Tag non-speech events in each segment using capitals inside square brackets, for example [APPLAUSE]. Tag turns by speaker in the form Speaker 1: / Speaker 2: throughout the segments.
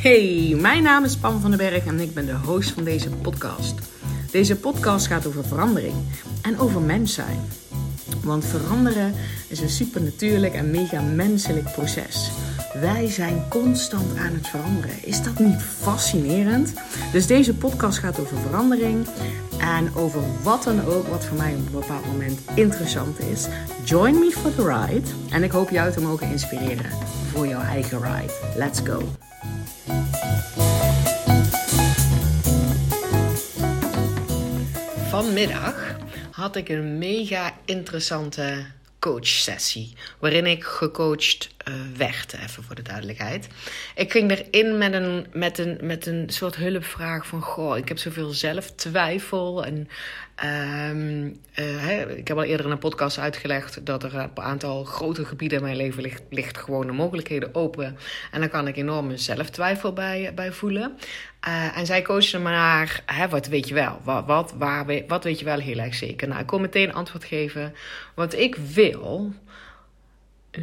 Speaker 1: Hey, mijn naam is Pam van den Berg en ik ben de host van deze podcast. Deze podcast gaat over verandering en over mens zijn. Want veranderen is een supernatuurlijk en mega menselijk proces. Wij zijn constant aan het veranderen. Is dat niet fascinerend? Dus deze podcast gaat over verandering en over wat dan ook wat voor mij op een bepaald moment interessant is. Join me for the ride en ik hoop jou te mogen inspireren voor jouw eigen ride. Let's go! Vanmiddag had ik een mega interessante coachsessie. Waarin ik gecoacht uh, werd, even voor de duidelijkheid. Ik ging erin met een, met, een, met een soort hulpvraag van... Goh, ik heb zoveel zelftwijfel. En um, uh, ik heb al eerder in een podcast uitgelegd... dat er een aantal grote gebieden in mijn leven ligt, ligt gewoon de mogelijkheden open. En daar kan ik enorme zelftwijfel bij, bij voelen. Uh, en zij coachte me naar, hè, wat weet je wel? Wat, wat, waar, wat weet je wel heel erg zeker? Nou, ik kon meteen antwoord geven. Wat ik wil,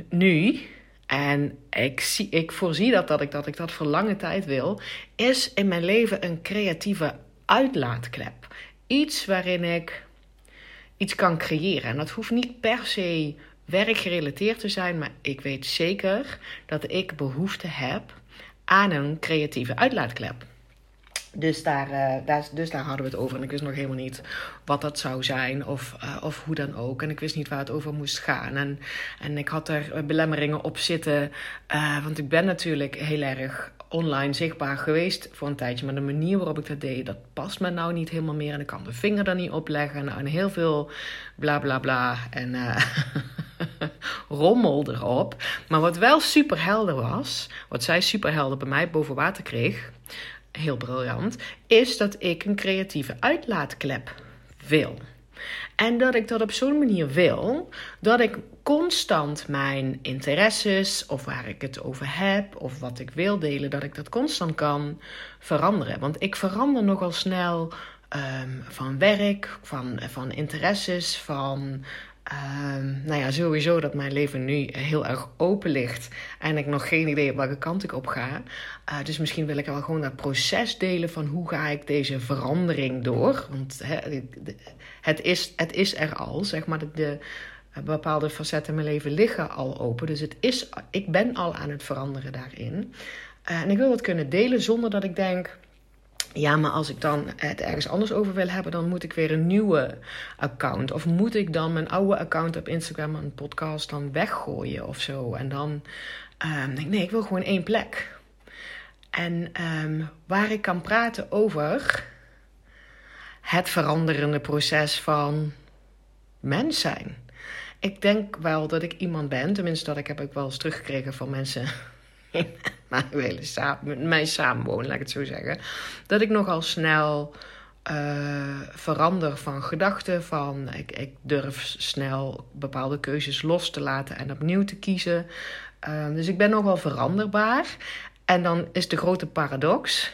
Speaker 1: nu, en ik, zie, ik voorzie dat, dat, ik, dat ik dat voor lange tijd wil, is in mijn leven een creatieve uitlaatklep. Iets waarin ik iets kan creëren. En dat hoeft niet per se werkgerelateerd te zijn, maar ik weet zeker dat ik behoefte heb aan een creatieve uitlaatklep. Dus daar, uh, daar, dus daar hadden we het over. En ik wist nog helemaal niet wat dat zou zijn of, uh, of hoe dan ook. En ik wist niet waar het over moest gaan. En, en ik had er belemmeringen op zitten. Uh, want ik ben natuurlijk heel erg online zichtbaar geweest voor een tijdje. Maar de manier waarop ik dat deed, dat past me nou niet helemaal meer. En ik kan de vinger er niet op leggen. Nou, en heel veel bla bla bla. En [LAUGHS] rommel erop. Maar wat wel super helder was, wat zij super helder bij mij boven water kreeg heel briljant, is dat ik een creatieve uitlaatklep wil. En dat ik dat op zo'n manier wil dat ik constant mijn interesses of waar ik het over heb of wat ik wil delen, dat ik dat constant kan veranderen. Want ik verander nogal snel um, van werk, van, van interesses, van Um, nou ja, sowieso dat mijn leven nu heel erg open ligt en ik nog geen idee heb welke kant ik op ga. Uh, dus misschien wil ik wel gewoon dat proces delen van hoe ga ik deze verandering door. Want he, het, is, het is er al, zeg maar. De, de, bepaalde facetten in mijn leven liggen al open. Dus het is, ik ben al aan het veranderen daarin. Uh, en ik wil dat kunnen delen zonder dat ik denk ja, maar als ik dan het ergens anders over wil hebben, dan moet ik weer een nieuwe account. Of moet ik dan mijn oude account op Instagram en podcast dan weggooien of zo? En dan um, denk ik, nee, ik wil gewoon één plek. En um, waar ik kan praten over het veranderende proces van mens zijn. Ik denk wel dat ik iemand ben, tenminste dat ik heb ook wel eens teruggekregen van mensen [LAUGHS] maar willen samen, met mij samenwonen, laat ik het zo zeggen. Dat ik nogal snel uh, verander van gedachten. Van ik, ik durf snel bepaalde keuzes los te laten en opnieuw te kiezen. Uh, dus ik ben nogal veranderbaar. En dan is de grote paradox.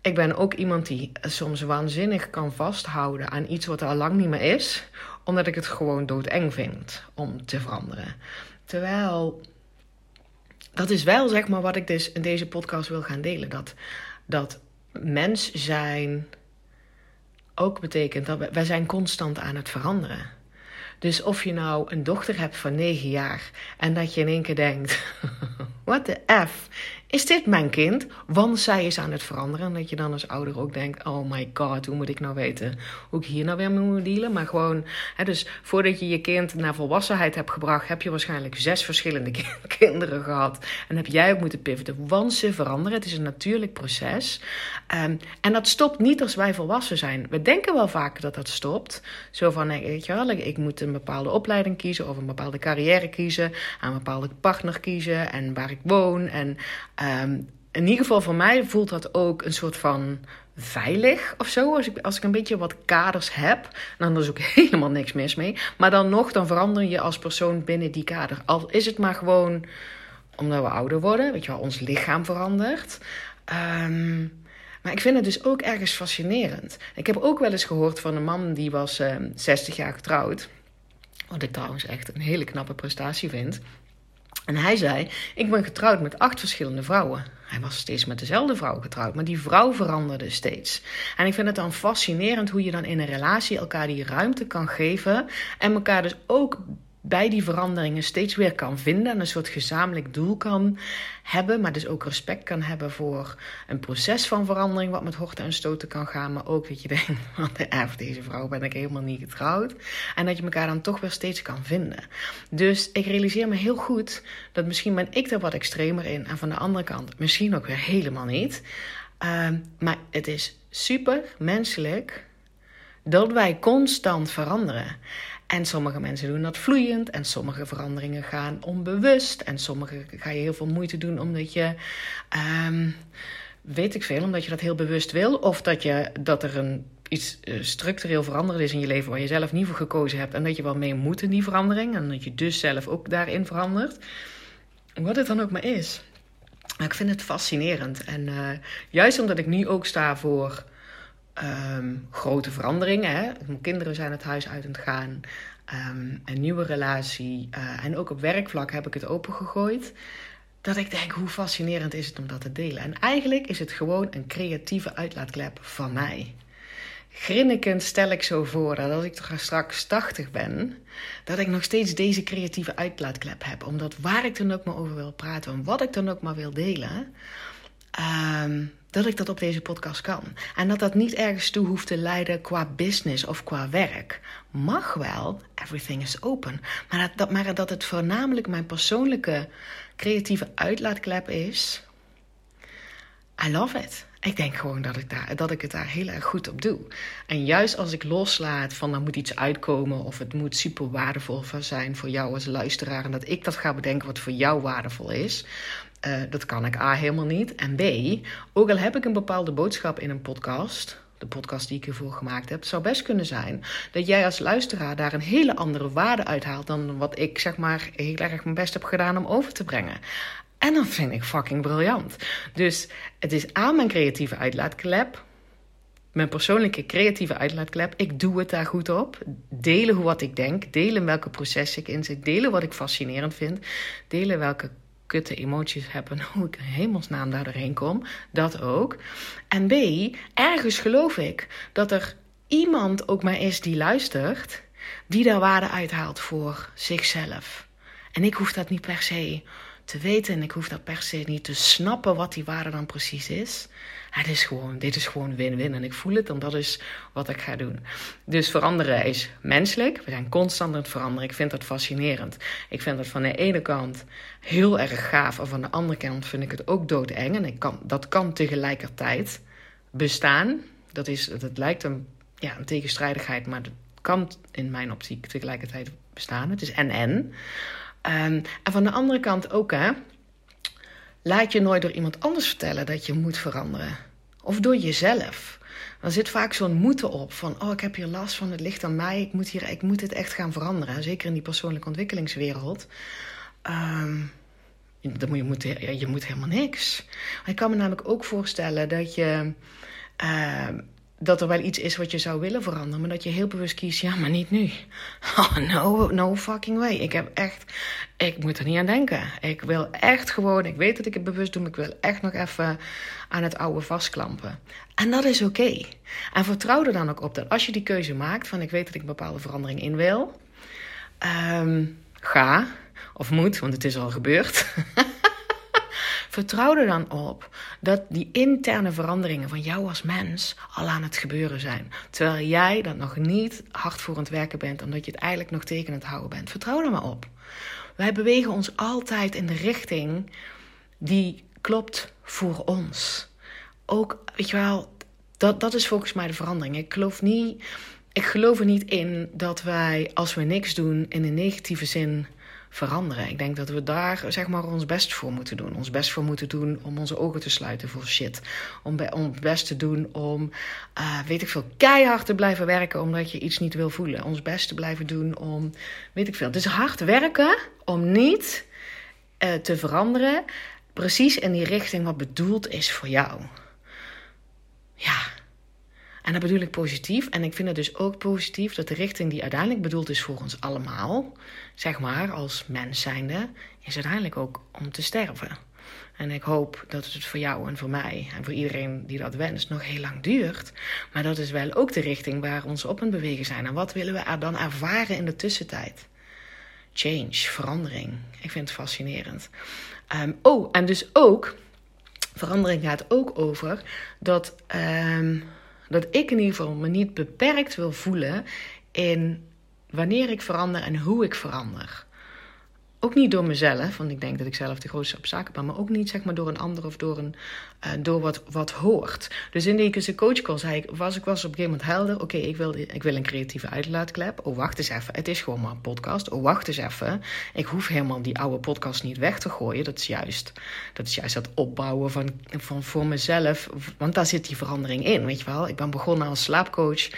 Speaker 1: Ik ben ook iemand die soms waanzinnig kan vasthouden aan iets wat er al lang niet meer is, omdat ik het gewoon doodeng vind om te veranderen. Terwijl dat is wel zeg maar wat ik dus in deze podcast wil gaan delen. Dat, dat mens zijn ook betekent dat wij zijn constant aan het veranderen. Dus of je nou een dochter hebt van 9 jaar en dat je in één keer denkt: [LAUGHS] what the F? Is dit mijn kind? Want zij is aan het veranderen. En dat je dan als ouder ook denkt: oh my god, hoe moet ik nou weten hoe ik hier nou weer moet dealen? Maar gewoon, hè, dus voordat je je kind naar volwassenheid hebt gebracht, heb je waarschijnlijk zes verschillende [LAUGHS] kinderen gehad. En heb jij ook moeten pivoten, want ze veranderen. Het is een natuurlijk proces. Um, en dat stopt niet als wij volwassen zijn. We denken wel vaak dat dat stopt. Zo van: weet je wel, ik moet een bepaalde opleiding kiezen of een bepaalde carrière kiezen, een bepaalde partner kiezen en waar woon. En um, in ieder geval voor mij voelt dat ook een soort van veilig of zo. Als ik, als ik een beetje wat kaders heb, dan is ook [LAUGHS] helemaal niks mis mee. Maar dan nog, dan verander je als persoon binnen die kader. Al is het maar gewoon omdat we ouder worden, weet je wel, ons lichaam verandert. Um, maar ik vind het dus ook ergens fascinerend. Ik heb ook wel eens gehoord van een man die was uh, ehm, 60 jaar getrouwd. Wat ik trouwens echt een hele knappe prestatie vind. En hij zei: Ik ben getrouwd met acht verschillende vrouwen. Hij was steeds met dezelfde vrouw getrouwd, maar die vrouw veranderde steeds. En ik vind het dan fascinerend hoe je dan in een relatie elkaar die ruimte kan geven en elkaar dus ook bij die veranderingen steeds weer kan vinden en een soort gezamenlijk doel kan hebben, maar dus ook respect kan hebben voor een proces van verandering wat met horten en stoten kan gaan, maar ook dat je denkt, [LAUGHS] want erf deze vrouw ben ik helemaal niet getrouwd en dat je elkaar dan toch weer steeds kan vinden. Dus ik realiseer me heel goed dat misschien ben ik er wat extremer in en van de andere kant misschien ook weer helemaal niet. Ehm, maar het is super menselijk dat wij constant veranderen. En sommige mensen doen dat vloeiend en sommige veranderingen gaan onbewust. En sommige ga je heel veel moeite doen omdat je, ehm, weet ik veel, omdat je dat heel bewust wil. Of dat, je, dat er een, iets uh, structureel veranderd is in je leven waar je zelf niet voor gekozen hebt. En dat je wel mee moet in die verandering. En dat je dus zelf ook daarin verandert. Wat het dan ook maar is. ik vind het fascinerend. En uh, juist omdat ik nu ook sta voor um, grote veranderingen. Hè? Mijn kinderen zijn het huis uit aan gaan. Um, een nieuwe relatie. Uh, en ook op werkvlak heb ik het opengegooid. Dat ik denk, hoe fascinerend is het om dat te delen? En eigenlijk is het gewoon een creatieve uitlaatklep van mij. Grinnikend stel ik zo voor dat als ik straks 80 ben, dat ik nog steeds deze creatieve uitlaatklep heb. Omdat waar ik dan ook maar over wil praten en wat ik dan ook maar wil delen, um, dat ik dat op deze podcast kan. En dat dat niet ergens toe hoeft te leiden qua business of qua werk. Mag wel, everything is open. Maar dat, maar dat het voornamelijk mijn persoonlijke creatieve uitlaatklep is. I love it. Ik denk gewoon dat ik, daar, dat ik het daar heel erg goed op doe. En juist als ik loslaat van er moet iets uitkomen of het moet super waardevol zijn voor jou als luisteraar en dat ik dat ga bedenken wat voor jou waardevol is, uh, dat kan ik A helemaal niet. En B, ook al heb ik een bepaalde boodschap in een podcast, de podcast die ik ervoor gemaakt heb, zou best kunnen zijn dat jij als luisteraar daar een hele andere waarde uithaalt dan wat ik zeg maar heel erg mijn best heb gedaan om over te brengen. En dat vind ik fucking briljant. Dus het is aan mijn creatieve uitlaatklep. Mijn persoonlijke creatieve uitlaatklep. Ik doe het daar goed op. Delen hoe wat ik denk. Delen welke processen ik in zit. Delen wat ik fascinerend vind. Delen welke kutte emoties heb en [LAUGHS] hoe ik in hemelsnaam daar doorheen kom. Dat ook. En B, ergens geloof ik dat er iemand ook maar is die luistert, die daar waarde uithaalt voor zichzelf. En ik hoef dat niet per se te weten en ik hoef dat per se niet te snappen wat die waarde dan precies is. Het is gewoon, dit is gewoon win-win en ik voel het en dat is wat ik ga doen. Dus veranderen is menselijk. We zijn constant aan het veranderen. Ik vind dat fascinerend. Ik vind dat van de ene kant heel erg gaaf en van de andere kant vind ik het ook doodeng. En ik kan, dat kan tegelijkertijd bestaan. Dat, is, dat lijkt een, ja, een tegenstrijdigheid, maar dat kan in mijn optiek tegelijkertijd bestaan. Het is en-en. Um, en van de andere kant ook, hè. Laat je nooit door iemand anders vertellen dat je moet veranderen. Of door jezelf. Er zit vaak zo'n moeten op van, oh, ik heb hier last van, het ligt aan mij, ik moet, hier, ik moet dit echt gaan veranderen. Zeker in die persoonlijke ontwikkelingswereld. Um, je, moet, je moet helemaal niks. Ik kan me namelijk ook voorstellen dat je uh, dat er wel iets is wat je zou willen veranderen, maar dat je heel bewust kiest, ja, maar niet nu. [LAUGHS] Oh, no, no fucking way. Ik heb echt, ik moet er niet aan denken. Ik wil echt gewoon, ik weet dat ik het bewust doe, maar ik wil echt nog even aan het oude vastklampen. En dat is oké. En vertrouw er dan ook op dat als je die keuze maakt van ik weet dat ik een bepaalde verandering in wil, um, ga of moet, want het is al gebeurd. [LAUGHS] Vertrouw er dan op dat die interne veranderingen van jou als mens al aan het gebeuren zijn. Terwijl jij dat nog niet hard voor het werken bent, omdat je het eigenlijk nog tegen het houden bent. Vertrouw er maar op. Wij bewegen ons altijd in de richting die klopt voor ons. Ook, weet je wel, dat, dat is volgens mij de verandering. Ik geloof niet. Ik geloof er niet in dat wij, als we niks doen, in een negatieve zin veranderen. Ik denk dat we daar zeg maar ons best voor moeten doen. Ons best voor moeten doen om onze ogen te sluiten voor shit. Om, om het best te doen om, uh, weet ik veel, keihard te blijven werken omdat je iets niet wil voelen. Ons best te blijven doen om, weet ik veel. Is hard werken om niet uh, te veranderen. Precies in die richting wat bedoeld is voor jou. Ja. En dat bedoel ik positief. En ik vind het dus ook positief dat de richting die uiteindelijk bedoeld is voor ons allemaal, zeg maar als mens zijnde, is uiteindelijk ook om te sterven. En ik hoop dat het voor jou en voor mij en voor iedereen die dat wenst nog heel lang duurt. Maar dat is wel ook de richting waar ons op aan het bewegen zijn. En wat willen we er dan ervaren in de tussentijd? Change, verandering. Ik vind het fascinerend. Ehm, oh, en dus ook, verandering gaat ook over dat, um, dat ik in ieder geval me niet beperkt wil voelen in wanneer ik verander en hoe ik verander. Ook niet door mezelf, want ik denk dat ik zelf de grootste op zaken ben, maar ook niet zeg maar door een ander of door, een, uh, door wat, wat hoort. Dus in die coachcall zei ik, was ik was op een gegeven moment helder, oké, ik, wil, ik wil een creatieve uitlaatklep. Oh, wacht eens even, het is gewoon maar een podcast. Oh, wacht eens even, ik hoef helemaal die oude podcast niet weg te gooien. Dat is juist dat, is juist dat opbouwen van, van voor mezelf, want daar zit die verandering in, weet je wel. Ik ben begonnen als slaapcoach.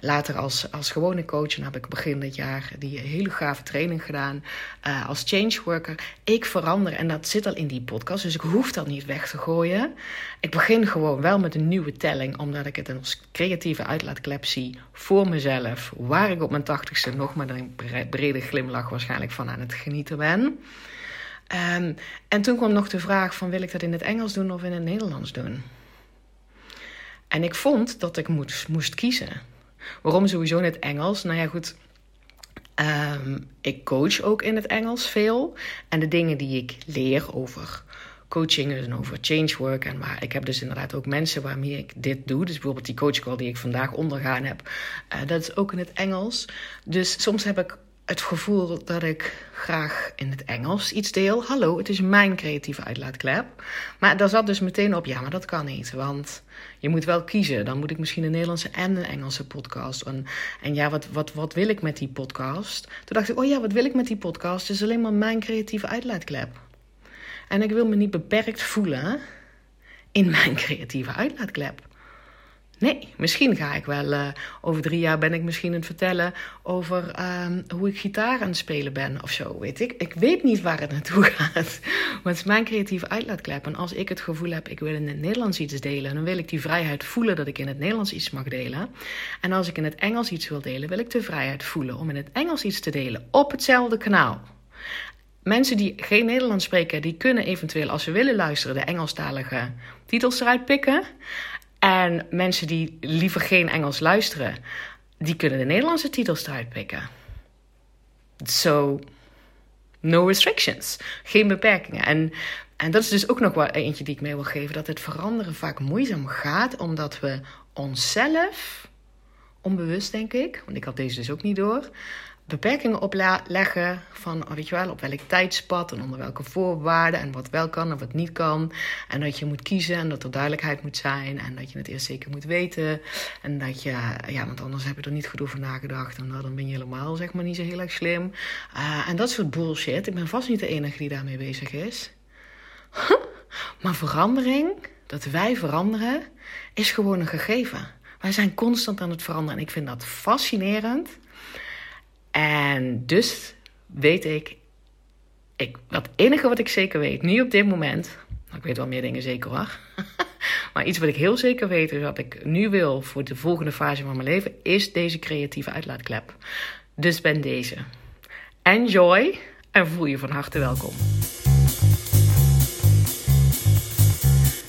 Speaker 1: Later als, als gewone coach, en heb ik begin dit jaar die hele gave training gedaan. Uh, als change worker. Ik verander en dat zit al in die podcast, dus ik hoef dat niet weg te gooien. Ik begin gewoon wel met een nieuwe telling, omdat ik het als creatieve uitlaatklep zie voor mezelf. Waar ik op mijn tachtigste nog met een brede glimlach waarschijnlijk van aan het genieten ben. Um, en toen kwam nog de vraag van wil ik dat in het Engels doen of in het Nederlands doen? En ik vond dat ik moest, moest kiezen. Waarom sowieso in het Engels? Nou ja, goed. Um, ik coach ook in het Engels veel. En de dingen die ik leer over coaching en over change work. En waar ik heb dus inderdaad ook mensen waarmee ik dit doe. Dus bijvoorbeeld die coach call die ik vandaag ondergaan heb. Uh, dat is ook in het Engels. Dus soms heb ik het gevoel dat ik graag in het Engels iets deel. Hallo, het is mijn creatieve uitlaatklep. Maar daar zat dus meteen op, ja, maar dat kan niet. Want je moet wel kiezen. Dan moet ik misschien een Nederlandse en een Engelse podcast. En, en ja, wat, wat, wat wil ik met die podcast? Toen dacht ik, oh ja, wat wil ik met die podcast? Het is alleen maar mijn creatieve uitlaatklep. En ik wil me niet beperkt voelen in mijn [LAUGHS] creatieve uitlaatklep. Nee, misschien ga ik wel. Uh, over drie jaar ben ik misschien aan het vertellen over uh, hoe ik gitaar aan het spelen ben of zo. Weet ik. Ik weet niet waar het naartoe [LAUGHS] gaat. Maar het is mijn creatieve uitlaatklep. En als ik het gevoel heb, ik wil in het Nederlands iets delen, dan wil ik die vrijheid voelen dat ik in het Nederlands iets mag delen. En als ik in het Engels iets wil delen, wil ik de vrijheid voelen om in het Engels iets te delen op hetzelfde kanaal. Mensen die geen Nederlands spreken, die kunnen eventueel, als ze willen luisteren, de Engelstalige titels eruit pikken. En mensen die liever geen Engels luisteren, die kunnen de Nederlandse titels eruit pikken. So, no restrictions. Geen beperkingen. En, en dat is dus ook nog wel eentje die ik mee wil geven. Dat het veranderen vaak moeizaam gaat, omdat we onszelf, onbewust denk ik, want ik had deze dus ook niet door, beperkingen opleggen van, oh, weet je wel, op welk tijdspad en onder welke voorwaarden en wat wel kan en wat niet kan. En dat je moet kiezen en dat er duidelijkheid moet zijn en dat je het eerst zeker moet weten. En dat je, ja, want anders heb je er niet goed over nagedacht en dan ben je helemaal, zeg maar, niet zo heel erg slim. Uh, en dat soort bullshit. Ik ben vast niet de enige die daarmee bezig is. [LAUGHS] maar verandering, dat wij veranderen, is gewoon een gegeven. Wij zijn constant aan het veranderen en ik vind dat fascinerend. En dus weet ik, ik, het enige wat ik zeker weet, nu op dit moment, ik weet wel meer dingen zeker hoor, [LAUGHS] maar iets wat ik heel zeker weet is wat ik nu wil voor de volgende fase van mijn leven, is deze creatieve uitlaatklep. Dus ben deze. Enjoy en voel je van harte welkom.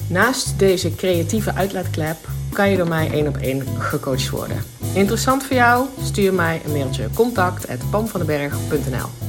Speaker 1: Naast deze creatieve uitlaatklep kan je door mij één op één gecoacht worden. Interessant voor jou? Stuur mij een mailtje contact@pamvandenberg.nl